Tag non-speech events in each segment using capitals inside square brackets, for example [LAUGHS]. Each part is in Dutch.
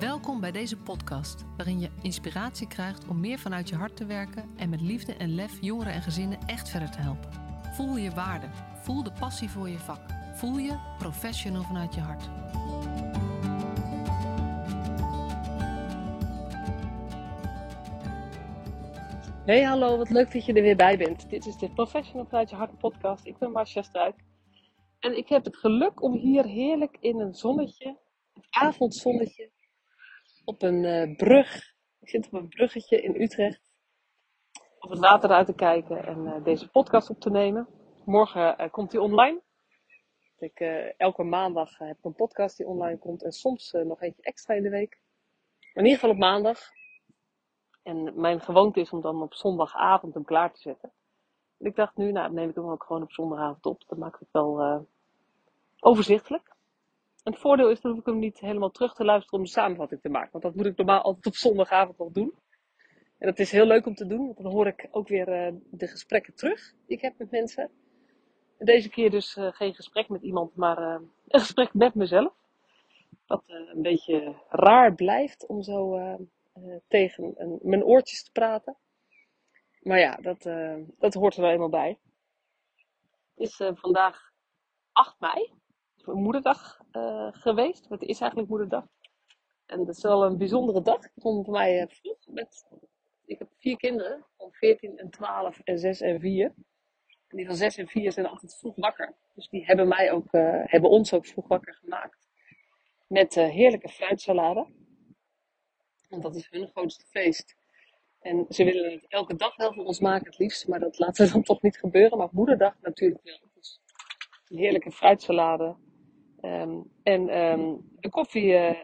Welkom bij deze podcast, waarin je inspiratie krijgt om meer vanuit je hart te werken en met liefde en lef jongeren en gezinnen echt verder te helpen. Voel je waarde, voel de passie voor je vak, voel je professional vanuit je hart. Hey, hallo, wat leuk dat je er weer bij bent. Dit is de Professional vanuit je hart podcast. Ik ben Marcia Struik. En ik heb het geluk om hier heerlijk in een zonnetje, het avondzonnetje, op een eh, brug. Ik zit op een bruggetje in Utrecht. Op het water uit te kijken en eh, deze podcast op te nemen. Morgen eh, komt die online. Ik, elke maandag heb ik een podcast die online komt. En soms nog eentje extra in de week. Maar in ieder geval op maandag. En mijn gewoonte is om dan op zondagavond hem klaar te zetten. En ik dacht nu, nou neem ik hem ook gewoon op zondagavond op. Dan maak ik het wel overzichtelijk. Het voordeel is, dat ik hem niet helemaal terug te luisteren om de samenvatting te maken. Want dat moet ik normaal altijd op zondagavond nog doen. En dat is heel leuk om te doen, want dan hoor ik ook weer uh, de gesprekken terug die ik heb met mensen. En deze keer dus uh, geen gesprek met iemand, maar uh, een gesprek met mezelf. Wat een beetje raar blijft om zo tegen mijn oortjes te praten. Maar ja, dat, dat hoort er wel eenmaal bij. Het is vandaag 8 mei moederdag uh, geweest. Het is eigenlijk moederdag. En dat is wel een bijzondere dag. Ik begon voor mij uh, vroeg met... Ik heb vier kinderen. Van 14 en 12 en 6 en 4. En die van 6 en 4 zijn altijd vroeg wakker. Dus die hebben, mij ook, uh, hebben ons ook vroeg wakker gemaakt. Met heerlijke fruitsalade. Want dat is hun grootste feest. En ze willen het elke dag wel voor ons maken, het liefst. Maar dat laten we dan toch niet gebeuren. Maar moederdag natuurlijk wel. Dus heerlijke fruitsalade Ehm, en um, de koffie uh,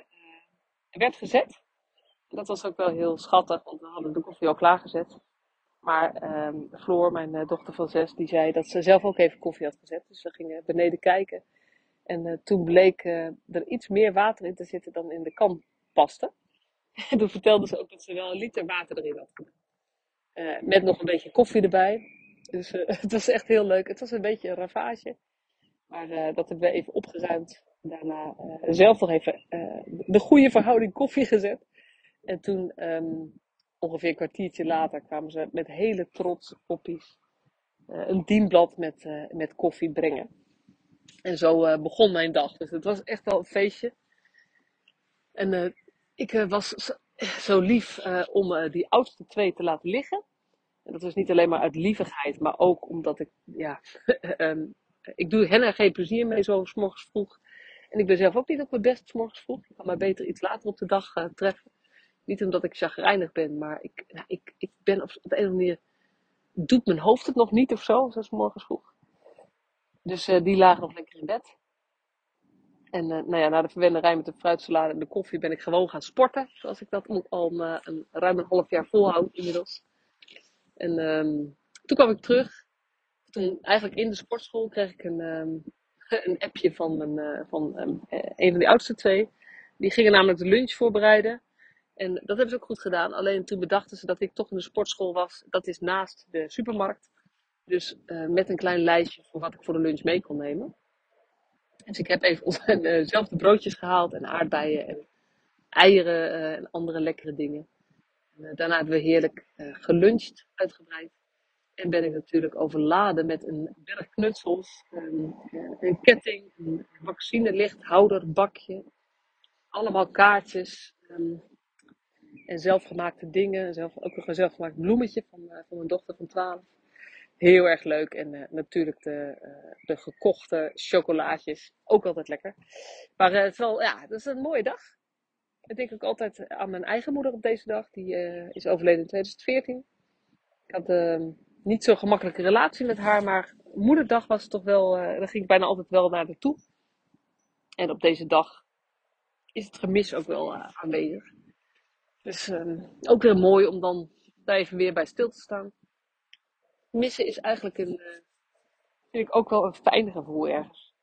werd gezet. Dat was ook wel heel schattig, want we hadden de koffie al klaargezet. Maar um, Floor, mijn uh, dochter van zes, die zei dat ze zelf ook even koffie had gezet. Dus we gingen beneden kijken. En uh, toen bleek er iets meer water in te zitten dan in de kan paste. En [LAUGHS] toen vertelde ze ook dat ze wel een liter water erin had met nog een beetje koffie erbij. Dus [LAUGHS] het was echt heel leuk. Het was een beetje een ravage. Maar uh, dat hebben we even opgeruimd. Daarna uh, zelf nog even uh, de goede verhouding koffie gezet. En toen, um, ongeveer een kwartiertje later, kwamen ze met hele trots koppies een dienblad met, met koffie brengen. En zo begon mijn dag. Dus het was echt wel een feestje. En ik was zo, lief om die oudste twee te laten liggen. En dat was niet alleen maar uit lievigheid, maar ook omdat ik, ja, um, [LAUGHS] ik doe hen er geen plezier mee zo morgens vroeg. En ik ben zelf ook niet op mijn best morgens vroeg. Ik kan maar beter iets later op de dag uh, treffen. Niet omdat ik chagrijnig ben, maar ik, nou, ik, ik ben op, de een of andere manier... Doet mijn hoofd het nog niet of zo, zoals morgens vroeg. Dus uh, die lagen nog lekker in bed. En uh, nou ja, na de verwennerij met de fruitsalade en de koffie ben ik gewoon gaan sporten. Zoals ik dat al een, een ruim een half jaar volhoud inmiddels. En um, toen kwam ik terug toen eigenlijk in de sportschool kreeg ik een, um, [LAUGHS] een appje van, mijn, uh, van um, een van die oudste twee. Die gingen namelijk de lunch voorbereiden. En dat hebben ze ook goed gedaan. Alleen toen bedachten ze dat ik toch in de sportschool was. Dat is naast de supermarkt. Dus uh, met een klein lijstje voor wat ik voor de lunch mee kon nemen. Dus ik heb even uh, zelf de broodjes gehaald en aardbeien en eieren en andere lekkere dingen. En, daarna hebben we heerlijk geluncht, uitgebreid. En ben ik natuurlijk overladen met een berg knutsels, een, een ketting, een vaccinelichthouder, bakje. Allemaal kaartjes um, en zelfgemaakte dingen. Zelf, ook nog een zelfgemaakt bloemetje van, uh, van mijn dochter van 12. Heel erg leuk. En uh, natuurlijk de, de gekochte chocolaatjes. Ook altijd lekker. Maar het is wel, ja, dat is een mooie dag. Ik denk ook altijd aan mijn eigen moeder op deze dag. Die is overleden in 2014. Ik had ehm, niet zo'n gemakkelijke relatie met haar, maar moederdag was toch wel, uh, daar ging ik bijna altijd wel naar toe. En op deze dag is het gemis ook wel uh, aanwezig. Dus uh, ook weer mooi om dan daar even weer bij stil te staan. Missen is eigenlijk een, uh, vind ik ook wel een fijn gevoel ergens.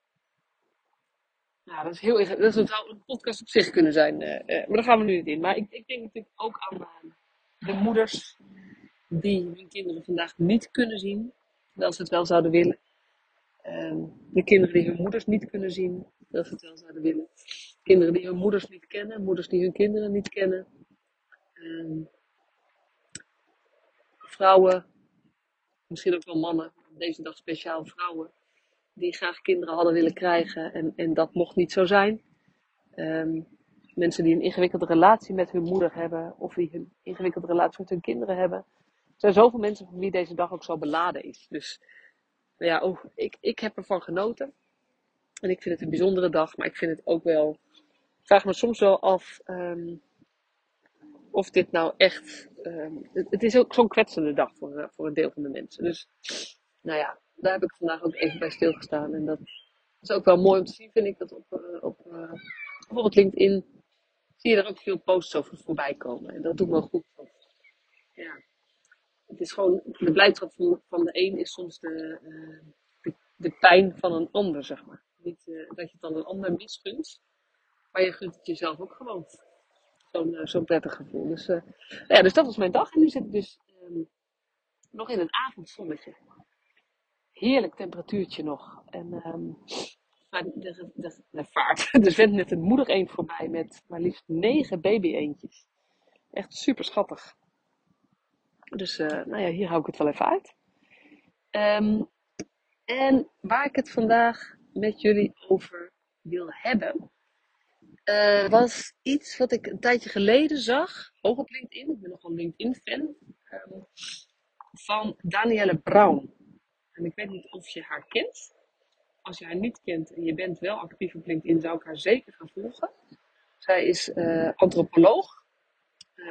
Nou, dat is heel dat zou een podcast op zich kunnen zijn, maar daar gaan we nu niet in. Maar ik, ik denk natuurlijk ook aan de moeders die hun kinderen vandaag niet kunnen zien, terwijl ze het wel zouden willen. Um, de kinderen die hun moeders niet kunnen zien, terwijl ze het wel zouden willen. kinderen die hun moeders niet kennen, moeders die hun kinderen niet kennen. Ehm, vrouwen, misschien ook wel mannen, deze dag speciaal vrouwen, die graag kinderen hadden willen krijgen en, en dat mocht niet zo zijn. Ehm, mensen die een ingewikkelde relatie met hun moeder hebben of die een ingewikkelde relatie met hun kinderen hebben. Er zijn zoveel mensen voor wie deze dag ook zo beladen is. Dus ja, oh, ik, ik heb ervan genoten. En ik vind het een bijzondere dag, maar ik vind het ook wel. Ik vraag me soms wel af ehm, of dit nou echt. Ehm, het, is ook zo'n kwetsende dag voor, eh, voor een deel van de mensen. Dus nou ja, daar heb ik vandaag ook even bij stilgestaan. En dat is ook wel mooi om te zien, vind ik. Dat op, uh, op uh, bijvoorbeeld LinkedIn zie je er ook veel posts over voorbij komen. En dat doet me goed. Ja. Het is gewoon, de blijdschap van, van de een is soms de, de, de, pijn van een ander, zeg maar. Niet uh, dat je het dan een ander misgunt, maar je gunt het jezelf ook gewoon. Zo'n uh, zo'n prettig gevoel. Dus, uh, ja, dus dat was mijn dag. En nu zit ik dus um, nog in een avondzonnetje. Heerlijk temperatuurtje nog. En um, de, de, de, vaart. [LAUGHS] Er zwemt net een moeder eend voorbij met maar liefst negen baby-eendjes. Echt super schattig. Dus uh, nou ja, hier hou ik het wel even uit. Um, en waar ik het vandaag met jullie over wil hebben, uh, was iets wat ik een tijdje geleden zag, ook op LinkedIn. Ik ben nogal LinkedIn-fan. Um, van Danielle Brown. En ik weet niet of je haar kent. Als je haar niet kent en je bent wel actief op LinkedIn, zou ik haar zeker gaan volgen. Zij is uh, antropoloog.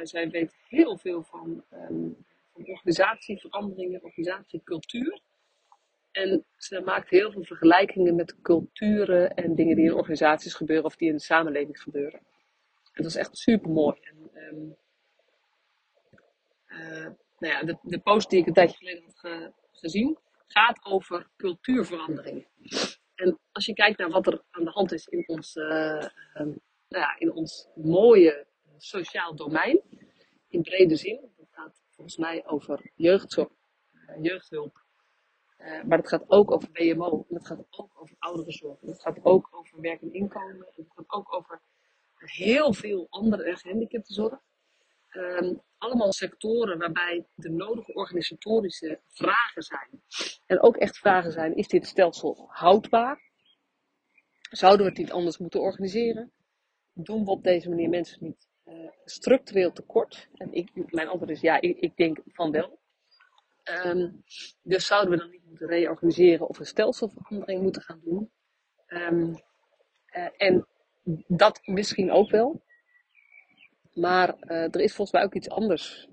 Zij weet heel veel van, um, organisatieveranderingen, organisatiecultuur. En ze maakt heel veel vergelijkingen met culturen en dingen die in organisaties gebeuren of die in de samenleving gebeuren. En dat is echt super mooi. En, um, uh, nou ja, de, de post die ik een tijdje geleden had ge, gezien, gaat over cultuurveranderingen. En als je kijkt naar wat er aan de hand is in ons, uh, um, nou ja, in ons mooie sociaal domein, in brede zin, volgens mij over jeugdzorg, jeugdhulp, uh, maar het gaat ook over WMO, het gaat ook over ouderenzorg, en het gaat ook over werk en inkomen, en het gaat ook over heel veel andere gehandicaptenzorg. Um, allemaal sectoren waarbij de nodige organisatorische vragen zijn. En ook echt vragen zijn, is dit stelsel houdbaar? Zouden we het niet anders moeten organiseren? Doen we op deze manier mensen niet uh, structureel tekort? En ik, mijn antwoord is ja, ik, ik denk van wel. Um, dus zouden we dan niet moeten reorganiseren of een stelselverandering moeten gaan doen? Um, uh, en dat misschien ook wel. Maar uh, er is volgens mij ook iets anders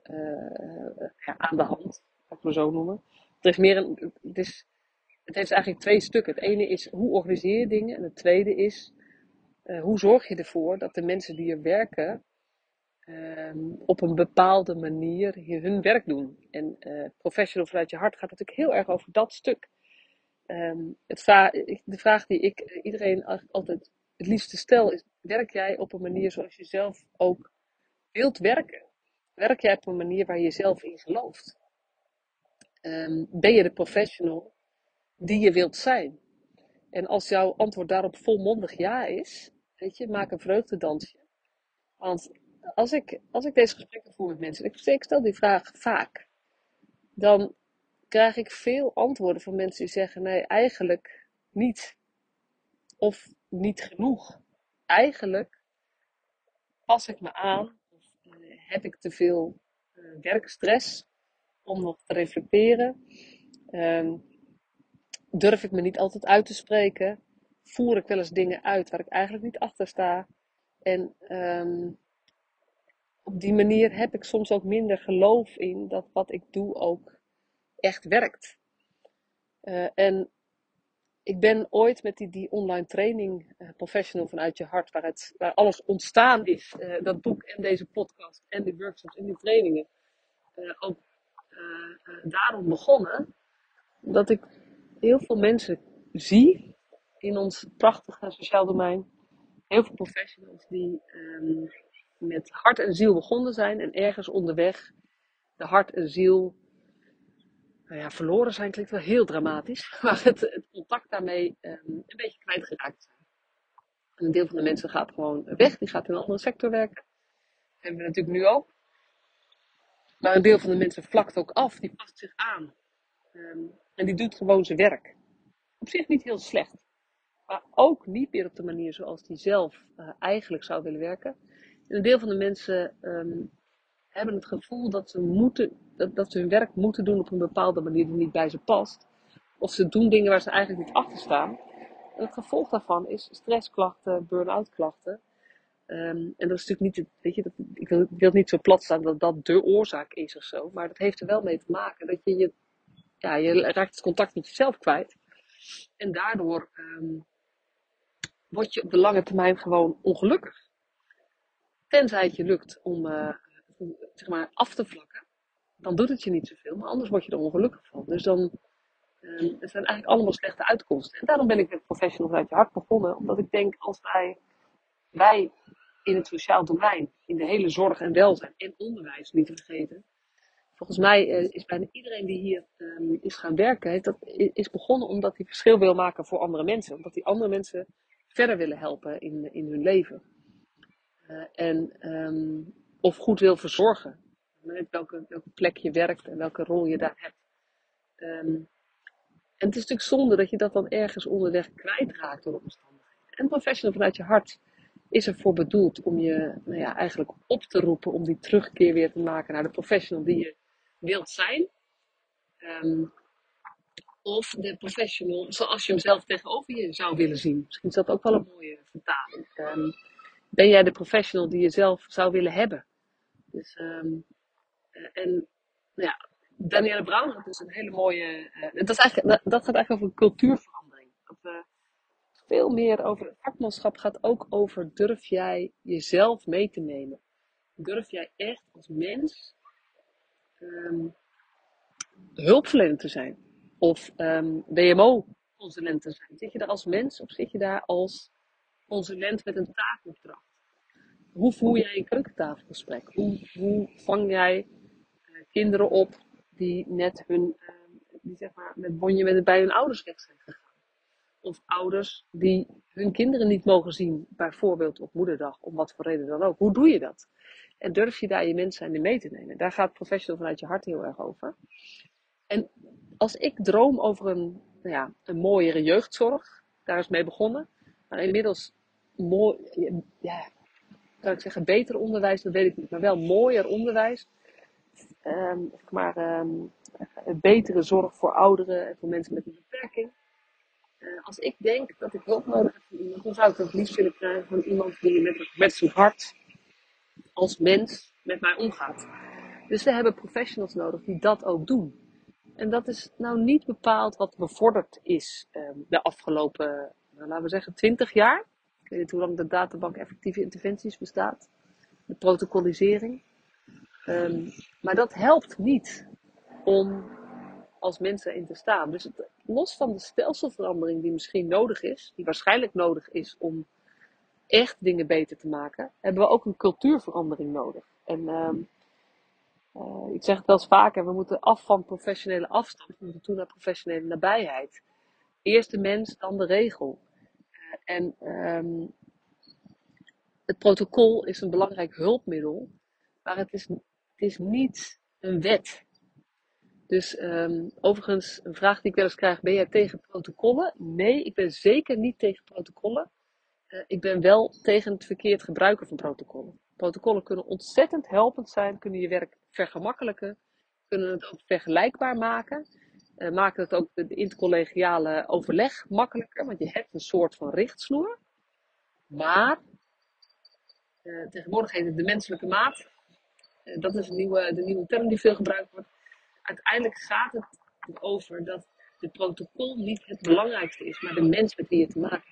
ja, aan de hand, ik maar zo noemen. Er is meer een, het, is, het heeft eigenlijk twee stukken. Het ene is hoe organiseer je dingen en het tweede is hoe zorg je ervoor dat de mensen die er werken um, op een bepaalde manier hun werk doen. En professional vanuit je hart gaat natuurlijk heel erg over dat stuk. Um, het de vraag die ik iedereen altijd het liefste stel is, werk jij op een manier zoals je zelf ook wilt werken, werk jij op een manier waar je zelf in gelooft? Um, ben je de professional die je wilt zijn? En als jouw antwoord daarop volmondig ja is, weet je, maak een vreugdedansje. Want als ik, als ik deze gesprekken voer met mensen, ik, stel die vraag vaak, dan krijg ik veel antwoorden van mensen die zeggen: nee, eigenlijk niet. Of niet genoeg. Eigenlijk pas ik me aan heb ik te veel uh, werkstress om nog te reflecteren? Um, durf ik me niet altijd uit te spreken? Voer ik wel eens dingen uit waar ik eigenlijk niet achter sta? En um, op die manier heb ik soms ook minder geloof in dat wat ik doe ook echt werkt. Uh, en ik ben ooit met die, die online training uh, Professional vanuit je hart, waar, het, waar alles ontstaan is, uh, dat boek en deze podcast en die workshops en die trainingen, ook daarom begonnen. Dat ik heel veel mensen zie in ons prachtige sociaal domein. Heel veel professionals die um, hart en ziel begonnen zijn en ergens onderweg de hart en ziel nou ja, verloren zijn klinkt wel heel dramatisch, [LAUGHS] maar het, het contact daarmee um, een beetje kwijtgeraakt zijn. En een deel van de mensen gaat gewoon weg, die gaat in een andere sector werken. Dat hebben we natuurlijk nu ook. Maar een deel van de mensen vlakt ook af, die past zich aan. Ehm, en die doet gewoon zijn werk. Op zich niet heel slecht. Maar ook niet meer op de manier zoals die zelf uh, eigenlijk zou willen werken. En een deel van de mensen ehm, hebben het gevoel dat ze, moeten, dat, dat ze hun werk moeten doen op een bepaalde manier die niet bij ze past. Of ze doen dingen waar ze eigenlijk niet achter staan. En het gevolg daarvan is stressklachten, burn-out klachten. Um, en dat is natuurlijk niet, weet je, dat, ik, wil, wil niet zo plat staan dat dat de oorzaak is of zo. Maar dat heeft er wel mee te maken dat je, je, ja, je raakt het contact met jezelf kwijt. En daardoor um, word je op de lange termijn gewoon ongelukkig. Tenzij het je lukt om, uh, zeg maar, af te vlakken, dan doet het je niet zoveel. Maar anders word je er ongelukkig van. Dus dan, uh, het zijn eigenlijk allemaal slechte uitkomsten. En daarom ben ik met Professionals uit je hart begonnen. Omdat ik denk, als wij, wij in het sociaal domein, in de hele zorg en welzijn en onderwijs, niet te vergeten. Volgens mij uh, is bijna iedereen die hier um, is gaan werken, heeft dat, is begonnen omdat hij verschil wil maken voor andere mensen. Omdat hij andere mensen verder willen helpen in, in hun leven. Uh, en, um, of goed wil verzorgen. Welke, plek je werkt en welke rol je daar hebt. Um, en het is natuurlijk zonde dat je dat dan ergens onderweg kwijtraakt door omstandigheden. En professional vanuit je hart is ervoor bedoeld om je nou ja, eigenlijk op te roepen om die terugkeer weer te maken naar de professional die je wilt zijn. Um, of de professional zoals je hem zelf tegenover je zou willen zien. Misschien is dat ook wel een mooie vertaling. Um, ben jij de professional die je zelf zou willen hebben? Dus, um, en nou ja, Danielle Brown had dus een hele mooie. Uh, dat, is dat, gaat eigenlijk over cultuurverandering. Veel meer over het vakmanschap gaat ook over durf jij jezelf mee te nemen. Durf jij echt als mens um, hulpverlener te zijn? Of um, WMO-consulent te zijn? Zit je daar als mens of zit je daar als consulent met een taakopdracht? Hoe voer jij een keukentafelgesprek? Hoe, hoe vang jij uh, kinderen op die net hun, uh, die zeg maar met bonje met, bij hun ouders weg zijn gegaan? Of ouders die hun kinderen niet mogen zien, bijvoorbeeld op moederdag, om wat voor reden dan ook. Hoe doe je dat? En durf je daar je mens zijn in mee te nemen? Daar gaat professional vanuit je hart heel erg over. En als ik droom over een, nou ja, een mooiere jeugdzorg, daar is mee begonnen. Maar inmiddels mooi, ja, kan ik zeggen, beter onderwijs, dat weet ik niet, maar wel mooier onderwijs. Um, maar um, betere zorg voor ouderen en voor mensen met een beperking. Uh, als ik denk dat ik hulp nodig heb dan zou ik dat liefst willen krijgen van iemand die met, met zijn hart als mens met mij omgaat. Dus we hebben professionals nodig die dat ook doen. En dat is nou niet bepaald wat bevorderd is um, de afgelopen, nou, laten we zeggen, 20 jaar. Ik weet niet hoe lang de databank effectieve interventies bestaat. De protocolisering. Um, maar dat helpt niet om als mensen in te staan. Dus het, los van de stelselverandering die misschien nodig is, die waarschijnlijk nodig is om echt dingen beter te maken, hebben we ook een cultuurverandering nodig. En um, uh, ik zeg het wel eens vaker, we moeten af van professionele afstand, we moeten toe naar professionele nabijheid. Eerst de mens, dan de regel. En um, het protocol is een belangrijk hulpmiddel, maar het is, het is niet een wet. Dus um, overigens, een vraag die ik wel eens krijg, ben jij tegen protocollen? Nee, ik ben zeker niet tegen protocollen. Uh, ik ben wel tegen het verkeerd gebruiken van protocollen. Protocollen kunnen ontzettend helpend zijn, kunnen je werk vergemakkelijken, kunnen het ook vergelijkbaar maken. Uh, maken het ook de intercollegiale overleg makkelijker, want je hebt een soort van richtsnoer. Maar, uh, tegenwoordig heet het de menselijke maat. Uh, dat is een nieuwe, de nieuwe term die veel gebruikt wordt. Uiteindelijk gaat het erover dat het protocol niet het belangrijkste is, maar de mens met wie je te maken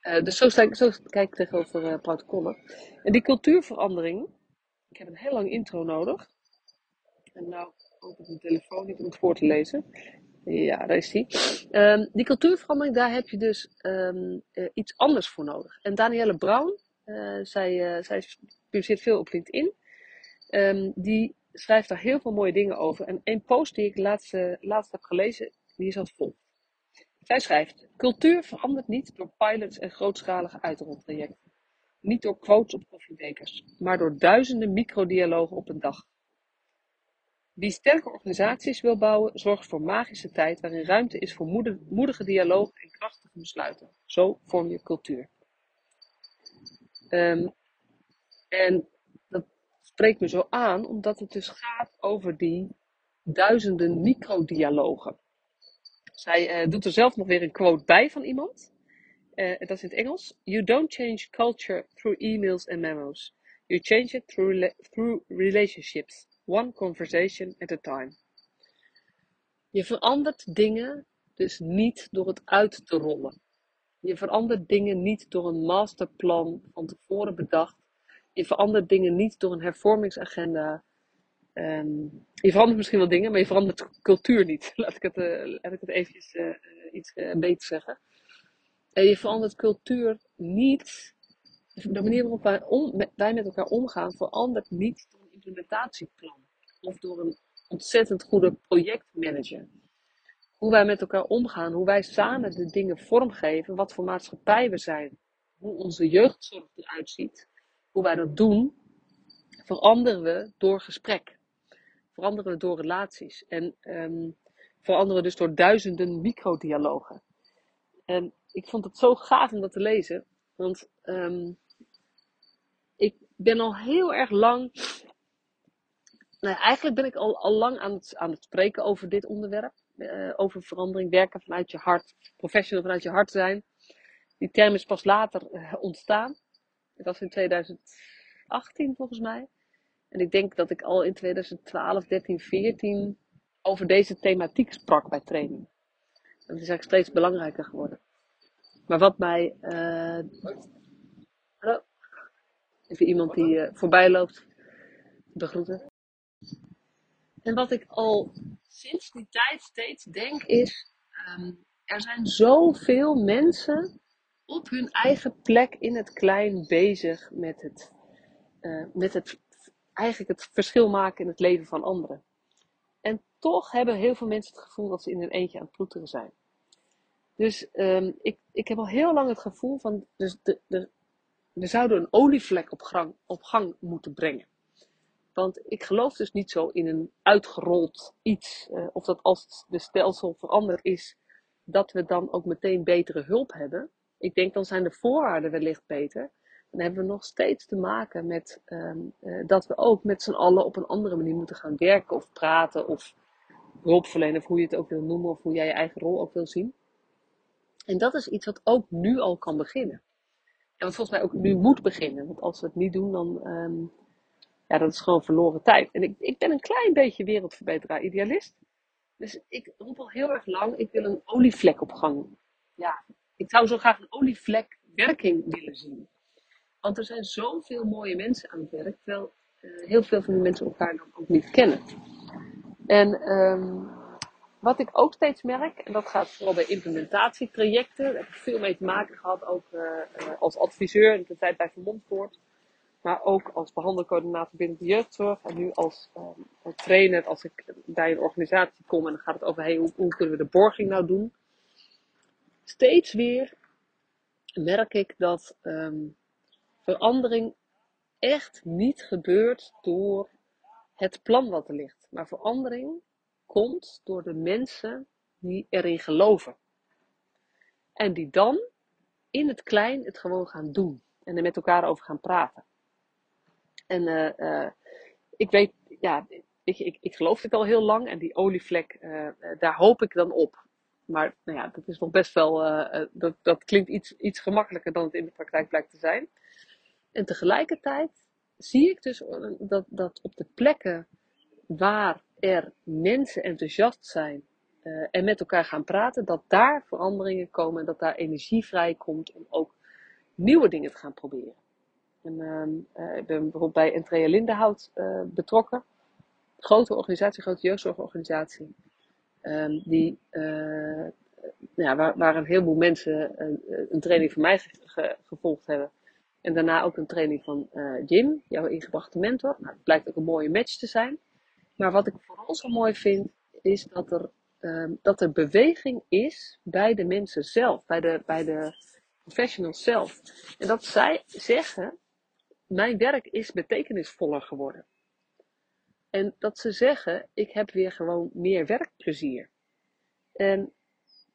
hebt. Dus zo, sta, zo kijk ik tegenover protocollen. En die cultuurverandering, ik heb een heel lang intro nodig. En nou open mijn telefoon niet om het voor te lezen. Ja, daar is die. Um, die cultuurverandering, daar heb je dus um, uh, iets anders voor nodig. En Danielle Brown, zij, zij publiceert veel op LinkedIn. Um, die schrijft daar heel veel mooie dingen over. En een post die ik laatst, laatst heb gelezen, die is als volgt. Zij schrijft: Cultuur verandert niet door pilots en grootschalige uitroltrajecten. Niet door quotes op koffiebekers, maar door duizenden microdialogen op een dag. Wie sterke organisaties wil bouwen, zorgt voor magische tijd waarin ruimte is voor moedige dialoog en krachtige besluiten. Zo vorm je cultuur. Um, en dat spreekt me zo aan, omdat het dus gaat over die duizenden microdialogen. Zij uh, doet er zelf nog weer een quote bij van iemand. Uh, dat is in het Engels. You don't change culture through emails and memos. You change it through, through relationships. One conversation at a time. Je verandert dingen dus niet door het uit te rollen. Je verandert dingen niet door een masterplan van tevoren bedacht. Je verandert dingen niet door een hervormingsagenda. Um, je verandert misschien wel dingen, maar je verandert cultuur niet. [LAUGHS] Laat ik het, uh, laat ik het uh, iets uh, beter zeggen. En je verandert cultuur niet. De manier waarop wij, wij met elkaar omgaan verandert niet door implementatieplan. Of door een ontzettend goede projectmanager hoe wij met elkaar omgaan, hoe wij samen de dingen vormgeven, wat voor maatschappij we zijn, hoe onze jeugdzorg eruit ziet, hoe wij dat doen, veranderen we door gesprek. Veranderen we door relaties. En um, veranderen we dus door duizenden microdialogen. En ik vond het zo gaaf om dat te lezen. Want um, ik ben al heel erg lang. Nou, eigenlijk ben ik al, al lang aan het, aan het spreken over dit onderwerp. Uh, over verandering, werken vanuit je hart, professional vanuit je hart zijn. Die term is pas later uh, ontstaan. Dat was in 2018 volgens mij. En ik denk dat ik al in 2012, 13, 14 over deze thematiek sprak bij training. Dat is eigenlijk steeds belangrijker geworden. Maar wat mij. Uh, hallo? Even iemand die voorbij loopt. De groeten. En wat ik al sinds die tijd steeds denk is, um, er zijn zoveel mensen op hun eigen plek in het klein bezig met het, uh, met het eigenlijk het verschil maken in het leven van anderen. En toch hebben heel veel mensen het gevoel dat ze in hun eentje aan het ploeteren zijn. Dus um, ik, ik heb al heel lang het gevoel van, dus de, de, we zouden een olievlek op gang, op gang moeten brengen. Want ik geloof dus niet zo in een uitgerold iets. Uh, of dat als de stelsel veranderd is, dat we dan ook meteen betere hulp hebben. Ik denk dan zijn de voorwaarden wellicht beter. Dan hebben we nog steeds te maken met um, uh, dat we ook met z'n allen op een andere manier moeten gaan werken of praten of hulp verlenen, of hoe je het ook wil noemen, of hoe jij je eigen rol ook wil zien. En dat is iets wat ook nu al kan beginnen. En wat volgens mij ook nu moet beginnen. Want als we het niet doen, dan, um, ja, dat is gewoon verloren tijd. En ik, ik ben een klein beetje wereldverbeteraar, idealist. Dus ik roep al heel erg lang, ik wil een olievlek op gang. Ja, ik zou zo graag een olievlek werking willen zien. Want er zijn zoveel mooie mensen aan het werk, terwijl uh, heel veel van die mensen elkaar dan ook niet kennen. En um, wat ik ook steeds merk, en dat gaat vooral bij implementatietrajecten, daar heb ik veel mee te maken gehad, ook uh, uh, als adviseur in de tijd bij Vermondpoort. Maar ook als behandelcoördinator binnen de jeugdzorg. En nu als um, trainer, als ik bij een organisatie kom en dan gaat het over hey, hoe, kunnen we de borging nou doen. Steeds weer merk ik dat um, verandering echt niet gebeurt door het plan wat er ligt. Maar verandering komt door de mensen die erin geloven. En die dan in het klein het gewoon gaan doen. En er met elkaar over gaan praten. En uh, uh, ik weet, ja, ik, ik, geloof het al heel lang. En die olievlek, uh, daar hoop ik dan op. Maar nou ja, dat is nog best wel, dat, dat klinkt iets, iets gemakkelijker dan het in de praktijk blijkt te zijn. En tegelijkertijd zie ik dus dat, dat op de plekken waar er mensen enthousiast zijn en met elkaar gaan praten, dat daar veranderingen komen en dat daar energie vrijkomt om ook nieuwe dingen te gaan proberen. En, uh, uh, ik ben bijvoorbeeld bij Entrea Lindenhout betrokken. Grote organisatie, grote jeugdzorgorganisatie. Ehm, die, ja, waar, waar, een heleboel mensen een training van mij ge ge gevolgd hebben. En daarna ook een training van Jim, jouw ingebrachte mentor. Nou, het blijkt ook een mooie match te zijn. Maar wat ik vooral zo mooi vind, is dat er ehm, dat er beweging is bij de mensen zelf, bij de, bij de professionals zelf. En dat zij zeggen, mijn werk is betekenisvoller geworden. En dat ze zeggen, ik heb weer gewoon meer werkplezier. En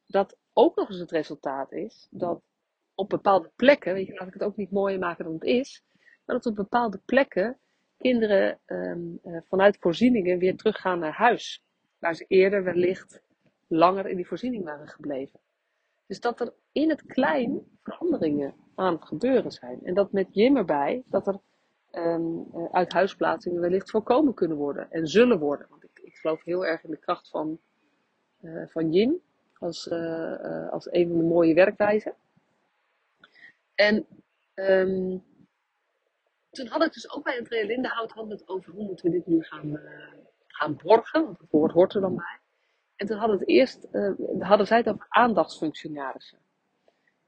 dat ook nog eens het resultaat is dat op bepaalde plekken, weet je, laat ik het ook niet mooier maken dan het is, maar dat op bepaalde plekken kinderen ehm, eh, vanuit voorzieningen weer teruggaan naar huis. Waar ze eerder wellicht langer in die voorziening waren gebleven. Dus dat er in het klein veranderingen aan het gebeuren zijn. En dat met Jim erbij, dat er um, uit huisplaatsingen wellicht voorkomen kunnen worden en zullen worden. Want ik, ik geloof heel erg in de kracht van, uh, van Jim als, uh, als een van de mooie werkwijzen. En um, toen had ik dus ook bij Andrea Lindenhout hadden het over hoe moeten we dit nu gaan, gaan borgen. Want het woord hoort er dan bij. En toen hadden, het eerst, hadden zij het over aandachtsfunctionarissen.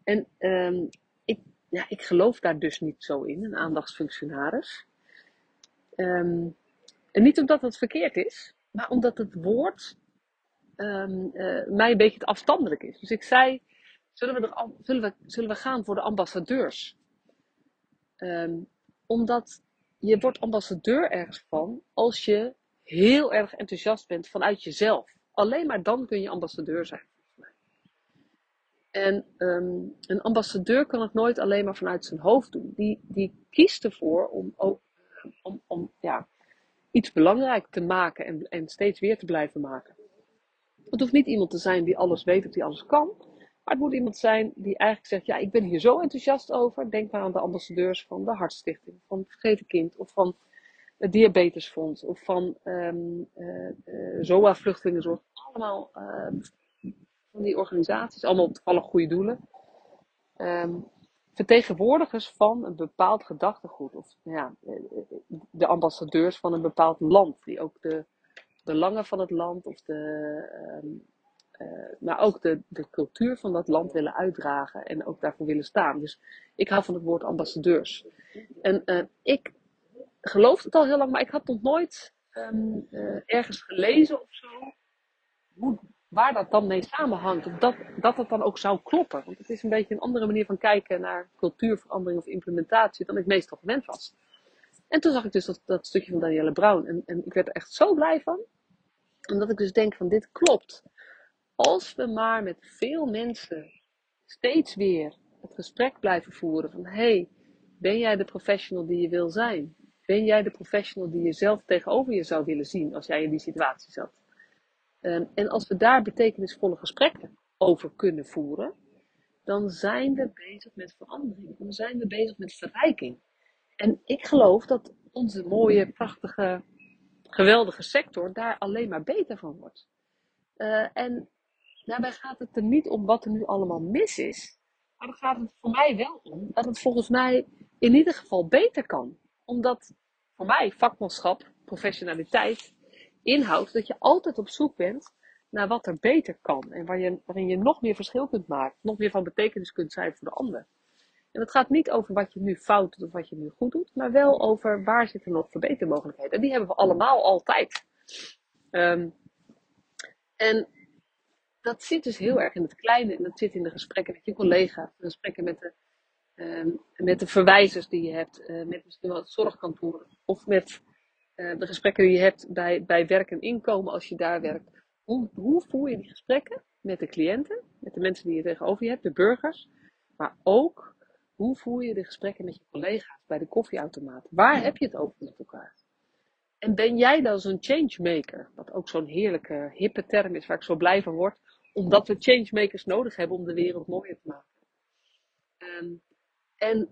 En um, ik, ja, ik geloof daar dus niet zo in, een aandachtsfunctionaris. Um, en niet omdat het verkeerd is, maar omdat het woord um, uh, mij een beetje te afstandelijk is. Dus ik zei, zullen we, er, zullen we, zullen we gaan voor de ambassadeurs? Omdat je wordt ambassadeur ergens van als je heel erg enthousiast bent vanuit jezelf. Alleen maar dan kun je ambassadeur zijn. En um, een ambassadeur kan het nooit alleen maar vanuit zijn hoofd doen. Die, die kiest ervoor om, om, om ja, iets belangrijk te maken en, en steeds weer te blijven maken. Het hoeft niet iemand te zijn die alles weet of die alles kan. Maar het moet iemand zijn die eigenlijk zegt: Ja, ik ben hier zo enthousiast over. Denk maar aan de ambassadeurs van de Hartstichting, van het Vergeten Kind of van het Diabetesfonds of van um, uh, uh, ZOA Vluchtelingenzorg. Allemaal uh, van die organisaties, allemaal toevallig goede doelen, um, vertegenwoordigers van een bepaald gedachtegoed. Of nou ja, de ambassadeurs van een bepaald land, die ook de belangen van het land of de, maar ook de, de cultuur van dat land willen uitdragen en ook daarvoor willen staan. Dus ik hou van het woord ambassadeurs. En ik geloof het al heel lang, maar ik had nog nooit um, uh, ergens gelezen of zo hoe waar dat dan mee samenhangt. Of dat, dat dan ook zou kloppen. Want het is een beetje een andere manier van kijken naar cultuurverandering of implementatie dan ik meestal gewend was. En toen zag ik dus dat, dat stukje van Danielle Brown. En, en ik werd er echt zo blij van. Omdat ik dus denk van dit klopt. Als we maar met veel mensen steeds weer het gesprek blijven voeren van hey, ben jij de professional die je wil zijn? Ben jij de professional die je zelf tegenover je zou willen zien als jij in die situatie zat? Um, en als we daar betekenisvolle gesprekken over kunnen voeren, dan zijn we bezig met verandering. Dan zijn we bezig met verrijking. En ik geloof dat onze mooie, prachtige, geweldige sector daar alleen maar beter van wordt. Uh, en daarbij gaat het er niet om wat er nu allemaal mis is. Maar dan gaat het voor mij wel om dat het volgens mij in ieder geval beter kan. Omdat voor mij vakmanschap, professionaliteit, inhoudt dat je altijd op zoek bent naar wat er beter kan. En waar je, waarin je nog meer verschil kunt maken. Nog meer van betekenis kunt zijn voor de ander. En het gaat niet over wat je nu fout doet of wat je nu goed doet. Maar wel over waar zitten nog verbetermogelijkheden. En die hebben we allemaal altijd. Um, en dat zit dus heel erg in het kleine. En dat zit in de gesprekken met je collega's. De gesprekken met de, met de verwijzers die je hebt. Uh, met misschien wel het zorgkantoor. Of met uh, de gesprekken die je hebt bij, bij werk en inkomen als je daar werkt. Hoe, hoe voer je die gesprekken met de cliënten, met de mensen die je tegenover je hebt, de burgers, maar ook hoe voer je de gesprekken met je collega's bij de koffieautomaat? Waar heb je het over met elkaar? En ben jij dan zo'n changemaker? Wat ook zo'n heerlijke, hippe term is waar ik zo blij van word. Omdat we changemakers nodig hebben om de wereld mooier te maken. Um, en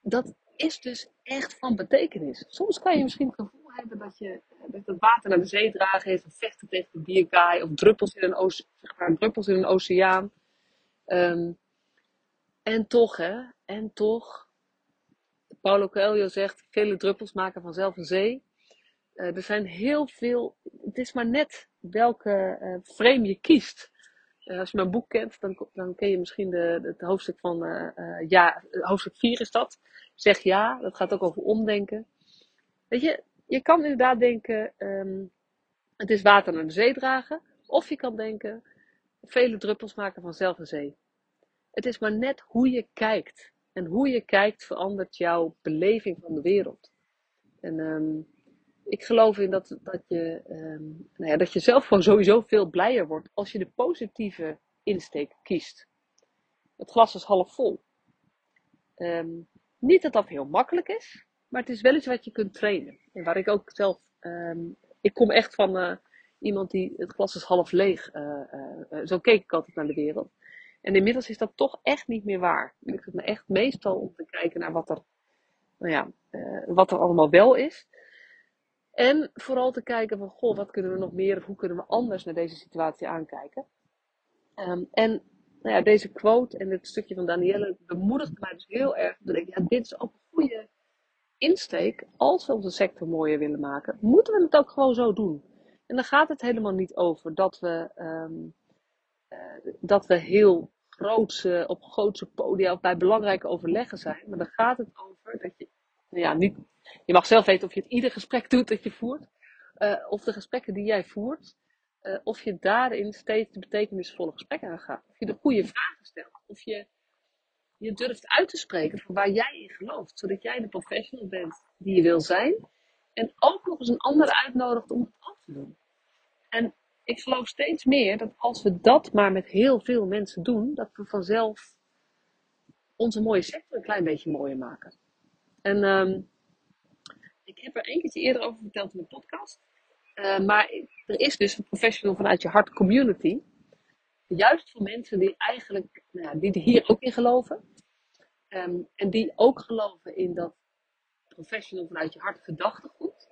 dat is dus echt van betekenis. Soms kan je misschien het gevoel hebben dat je met het water naar de zee dragen heeft, of vechten tegen de bierkaai, of druppels in een, zeg maar, druppels in een oceaan. Um, en toch, hè, en toch, Paulo Coelho zegt, vele druppels maken vanzelf een zee. Uh, er zijn heel veel, het is maar net welke uh, frame je kiest. Uh, als je mijn boek kent, dan, ken je misschien de, het hoofdstuk van, ja, hoofdstuk 4 is dat zeg ja. Dat gaat ook over omdenken. Weet je, je kan inderdaad denken, um, het is water naar de zee dragen. Of je kan denken, vele druppels maken vanzelf een zee. Het is maar net hoe je kijkt. En hoe je kijkt verandert jouw beleving van de wereld. En ehm, ik geloof in dat, dat, je, ehm, nou ja, dat je zelf gewoon sowieso veel blijer wordt als je de positieve insteek kiest. Het glas is half vol. Ehm, niet dat dat heel makkelijk is, maar het is wel iets wat je kunt trainen. En waar ik ook zelf, ik kom echt van uh, iemand die het glas is half leeg. Uh, uh, zo keek ik altijd naar de wereld. En inmiddels is dat toch echt niet meer waar. Ik het me echt meestal om te kijken naar wat er, nou ja, wat er allemaal wel is. En vooral te kijken van, goh, wat kunnen we nog meer of hoe kunnen we anders naar deze situatie aankijken. Um, en nou ja, deze quote en dit stukje van Danielle bemoedigt mij dus heel erg. Dat ik, ja, dit is ook een goede insteek. Als we onze sector mooier willen maken, moeten we het ook gewoon zo doen. En dan gaat het helemaal niet over dat we um, uh, dat we heel grootse, op grootse podia of bij belangrijke overleggen zijn. Maar dan gaat het over dat je, nou ja, niet, je mag zelf weten of je het ieder gesprek doet dat je voert. Uh, of de gesprekken die jij voert, uh, of je daarin steeds de betekenisvolle gesprekken aangaat. Of je de goede vragen stelt. Of je je durft uit te spreken van waar jij in gelooft. Zodat jij de professional bent die je wil zijn. En ook nog eens een ander uitnodigt om het af te doen. En ik geloof steeds meer dat als we dat maar met heel veel mensen doen, dat we vanzelf onze mooie sector een klein beetje mooier maken. En um, ik heb er een keertje eerder over verteld in de podcast. Uh, maar er is dus een professional vanuit je hart community. Juist voor mensen die eigenlijk, nou, die hier ook in geloven. Um, en die ook geloven in dat professional vanuit je hart gedachtegoed.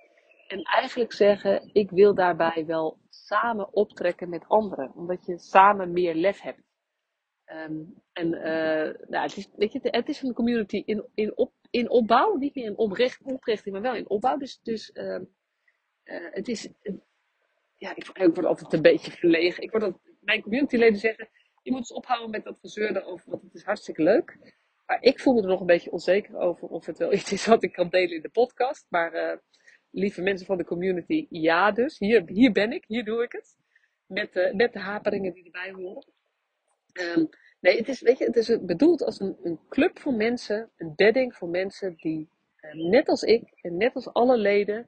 En eigenlijk zeggen, ik wil daarbij wel samen optrekken met anderen. Omdat je samen meer lef hebt. Um, en uh, nou, het, is, weet je, het is een community in, in, op, in opbouw. Niet meer in opricht, oprichting, maar wel in opbouw. Dus, dus uh, uh, het is... ja, ik, word altijd een beetje verlegen. Ik word dat, mijn communityleden zeggen... Je moet eens ophouden met dat gezeur over, want het is hartstikke leuk. Maar ik voel me er nog een beetje onzeker over of het wel [LAUGHS] iets is wat ik kan delen in de podcast. Maar lieve mensen van de community, ja dus. Hier, hier ben ik, hier doe ik het. Met, met de haperingen die erbij horen. Um, nee, het is, weet je, het is bedoeld als een, een club van mensen, een bedding van mensen die, uh, net als ik en net als alle leden,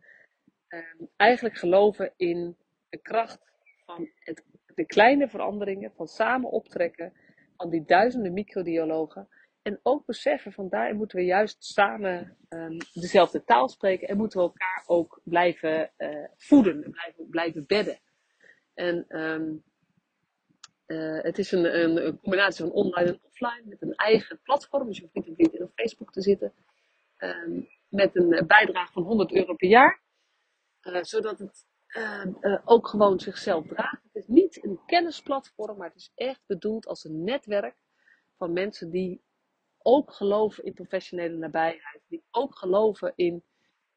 um, eigenlijk geloven in de kracht van het, de kleine veranderingen, van samen optrekken, van die duizenden microdialogen. En ook beseffen van daarin moeten we juist samen dezelfde taal spreken en moeten we elkaar ook blijven uh, voeden en blijven, blijven bedden. En uh, het is een, een, combinatie van online en offline met een eigen platform. Dus je hoeft niet op LinkedIn of Facebook te zitten. Um, met een bijdrage van 100 euro per jaar. Uh, zodat het ook gewoon zichzelf draagt. Het is niet een kennisplatform, maar het is echt bedoeld als een netwerk van mensen die ook geloven in professionele nabijheid. Die ook geloven in,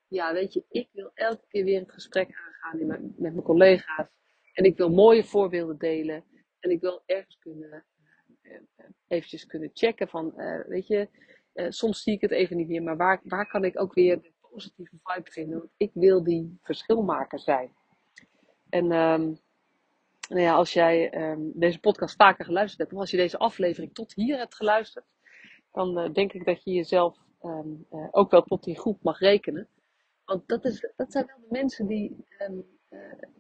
ja, weet je, ik wil elke keer weer het gesprek aangaan met mijn collega's. En ik wil mooie voorbeelden delen. En ik wil ergens kunnen, uh, eventjes kunnen checken van, uh, weet je, soms zie ik het even niet meer, maar waar, waar kan ik ook weer de positieve vibe vinden? Want ik wil die verschilmaker zijn. En um, nou ja, als jij um, deze podcast vaker geluisterd hebt, of als je deze aflevering tot hier hebt geluisterd, dan denk ik dat je jezelf uh, ook wel tot die groep mag rekenen. Want dat, is, dat zijn wel de mensen die,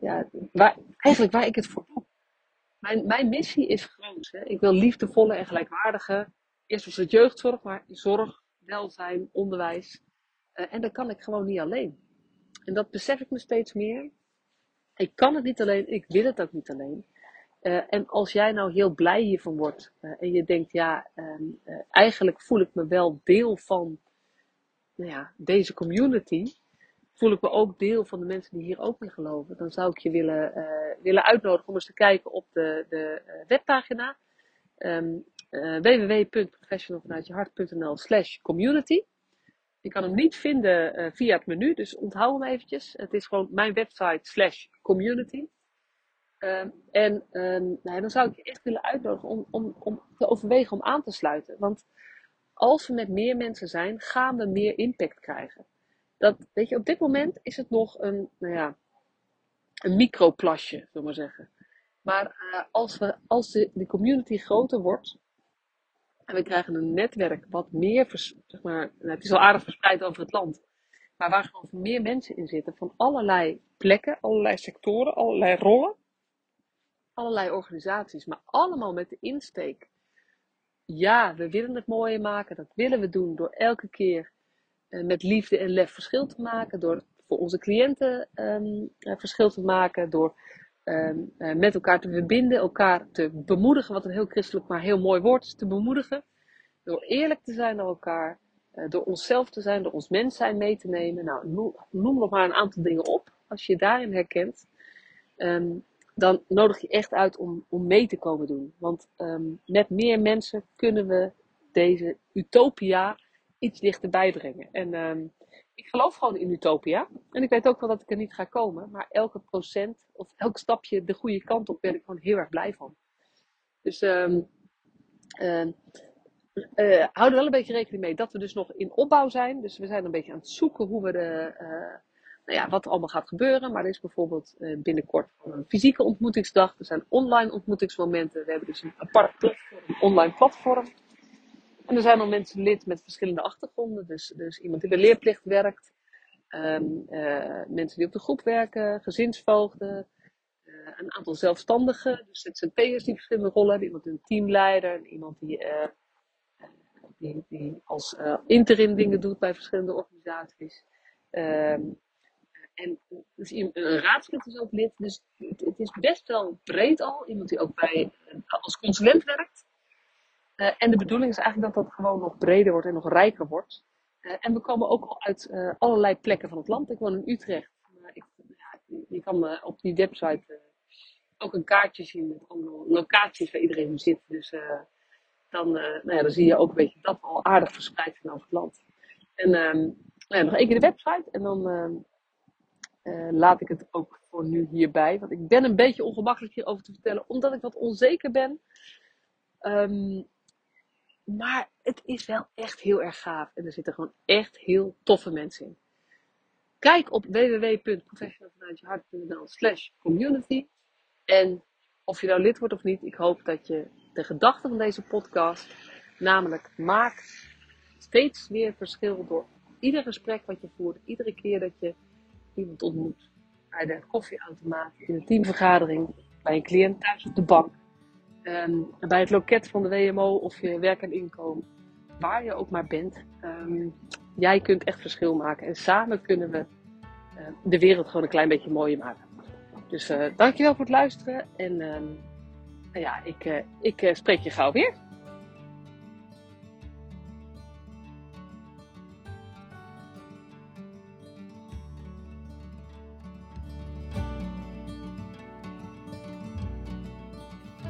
ja, waar, eigenlijk waar ik het voor doe. Mijn, mijn missie is groot. Hè? Ik wil liefdevolle en gelijkwaardige, eerst was het jeugdzorg, maar zorg, welzijn, onderwijs. en dat kan ik gewoon niet alleen. En dat besef ik me steeds meer. Ik kan het niet alleen, ik wil het ook niet alleen. Uh, en als jij nou heel blij hiervan wordt uh, en je denkt, ja, uh, eigenlijk voel ik me wel deel van nou ja, deze community, voel ik me ook deel van de mensen die hier ook in geloven, dan zou ik je willen, willen uitnodigen om eens te kijken op de, de webpagina um, www.professionalvanuitjehart.nl slash community. Je kan hem niet vinden via het menu, dus onthoud hem eventjes. Het is gewoon mijn website slash community. Um, en um, nou, dan zou ik je echt willen uitnodigen om, om, om te overwegen om aan te sluiten. Want als we met meer mensen zijn, gaan we meer impact krijgen. Dat, weet je, op dit moment is het nog een, nou ja, een microplasje, zullen we maar zeggen. Maar uh, als, we, als de, community groter wordt en we krijgen een netwerk wat meer, zeg maar, nou, het is al aardig verspreid over het land, maar waar gewoon meer mensen in zitten van allerlei plekken, allerlei sectoren, allerlei rollen, allerlei organisaties, maar allemaal met de insteek. Ja, we willen het mooier maken, dat willen we doen door elke keer met liefde en lef verschil te maken, door voor onze cliënten um, verschil te maken, door um, uh, met elkaar te verbinden, elkaar te bemoedigen, wat een heel christelijk maar heel mooi woord is, te bemoedigen, door eerlijk te zijn naar elkaar, door onszelf te zijn, door ons mens zijn mee te nemen. Nou, noem, nog maar een aantal dingen op. Als je je daarin herkent, um, dan nodig je echt uit om, om mee te komen doen. Want met meer mensen kunnen we deze utopia iets dichterbij brengen. En um, ik geloof gewoon in utopia. En ik weet ook wel dat ik er niet ga komen. Maar elke procent of elk stapje de goede kant op ben ik gewoon heel erg blij van. Dus um, hou er wel een beetje rekening mee dat we dus nog in opbouw zijn. Dus we zijn een beetje aan het zoeken hoe we de, uh, nou ja, wat er allemaal gaat gebeuren. Maar er is bijvoorbeeld uh, binnenkort een fysieke ontmoetingsdag. Er zijn online ontmoetingsmomenten. We hebben dus een apart platform, een online platform. En er zijn al mensen lid met verschillende achtergronden. Dus, dus iemand die bij leerplicht werkt. Um, uh, mensen die op de groep werken. Gezinsvoogden. Uh, een aantal zelfstandigen. Dus ZZP'ers die verschillende rollen hebben. Iemand een teamleider. Iemand die, uh, die, die als interim dingen doet bij verschillende organisaties. Um, en dus een raadslid is ook lid. Dus het, het, is best wel breed al. Iemand die ook bij, als consulent werkt. Uh, en de bedoeling is eigenlijk dat dat gewoon nog breder wordt en nog rijker wordt. Uh, en we komen ook al uit uh, allerlei plekken van het land. Ik woon in Utrecht. Ik, ja, je kan op die website ook een kaartje zien met allemaal locaties waar iedereen zit. Dus dan, nou ja, dan zie je ook een beetje dat al aardig verspreid zijn over het land. En nou ja, nog één keer de website en dan laat ik het ook voor nu hierbij. Want ik ben een beetje ongemakkelijk hierover te vertellen, omdat ik wat onzeker ben. Um, maar het is wel echt heel erg gaaf. En er zitten gewoon echt heel toffe mensen in. Kijk op www.professionalvanuitjehart.nl slash community. En of je nou lid wordt of niet, ik hoop dat je de gedachte van deze podcast, namelijk maak steeds weer verschil door ieder gesprek wat je voert, iedere keer dat je iemand ontmoet. Bij de koffieautomaat, in een teamvergadering, bij een cliënt thuis op de bank Um, bij het loket van de WMO of je werk en inkomen, waar je ook maar bent, um, jij kunt echt verschil maken. En samen kunnen we uh, de wereld gewoon een klein beetje mooier maken. Dus uh, dankjewel voor het luisteren en um, ja, ik, uh, ik spreek je gauw weer.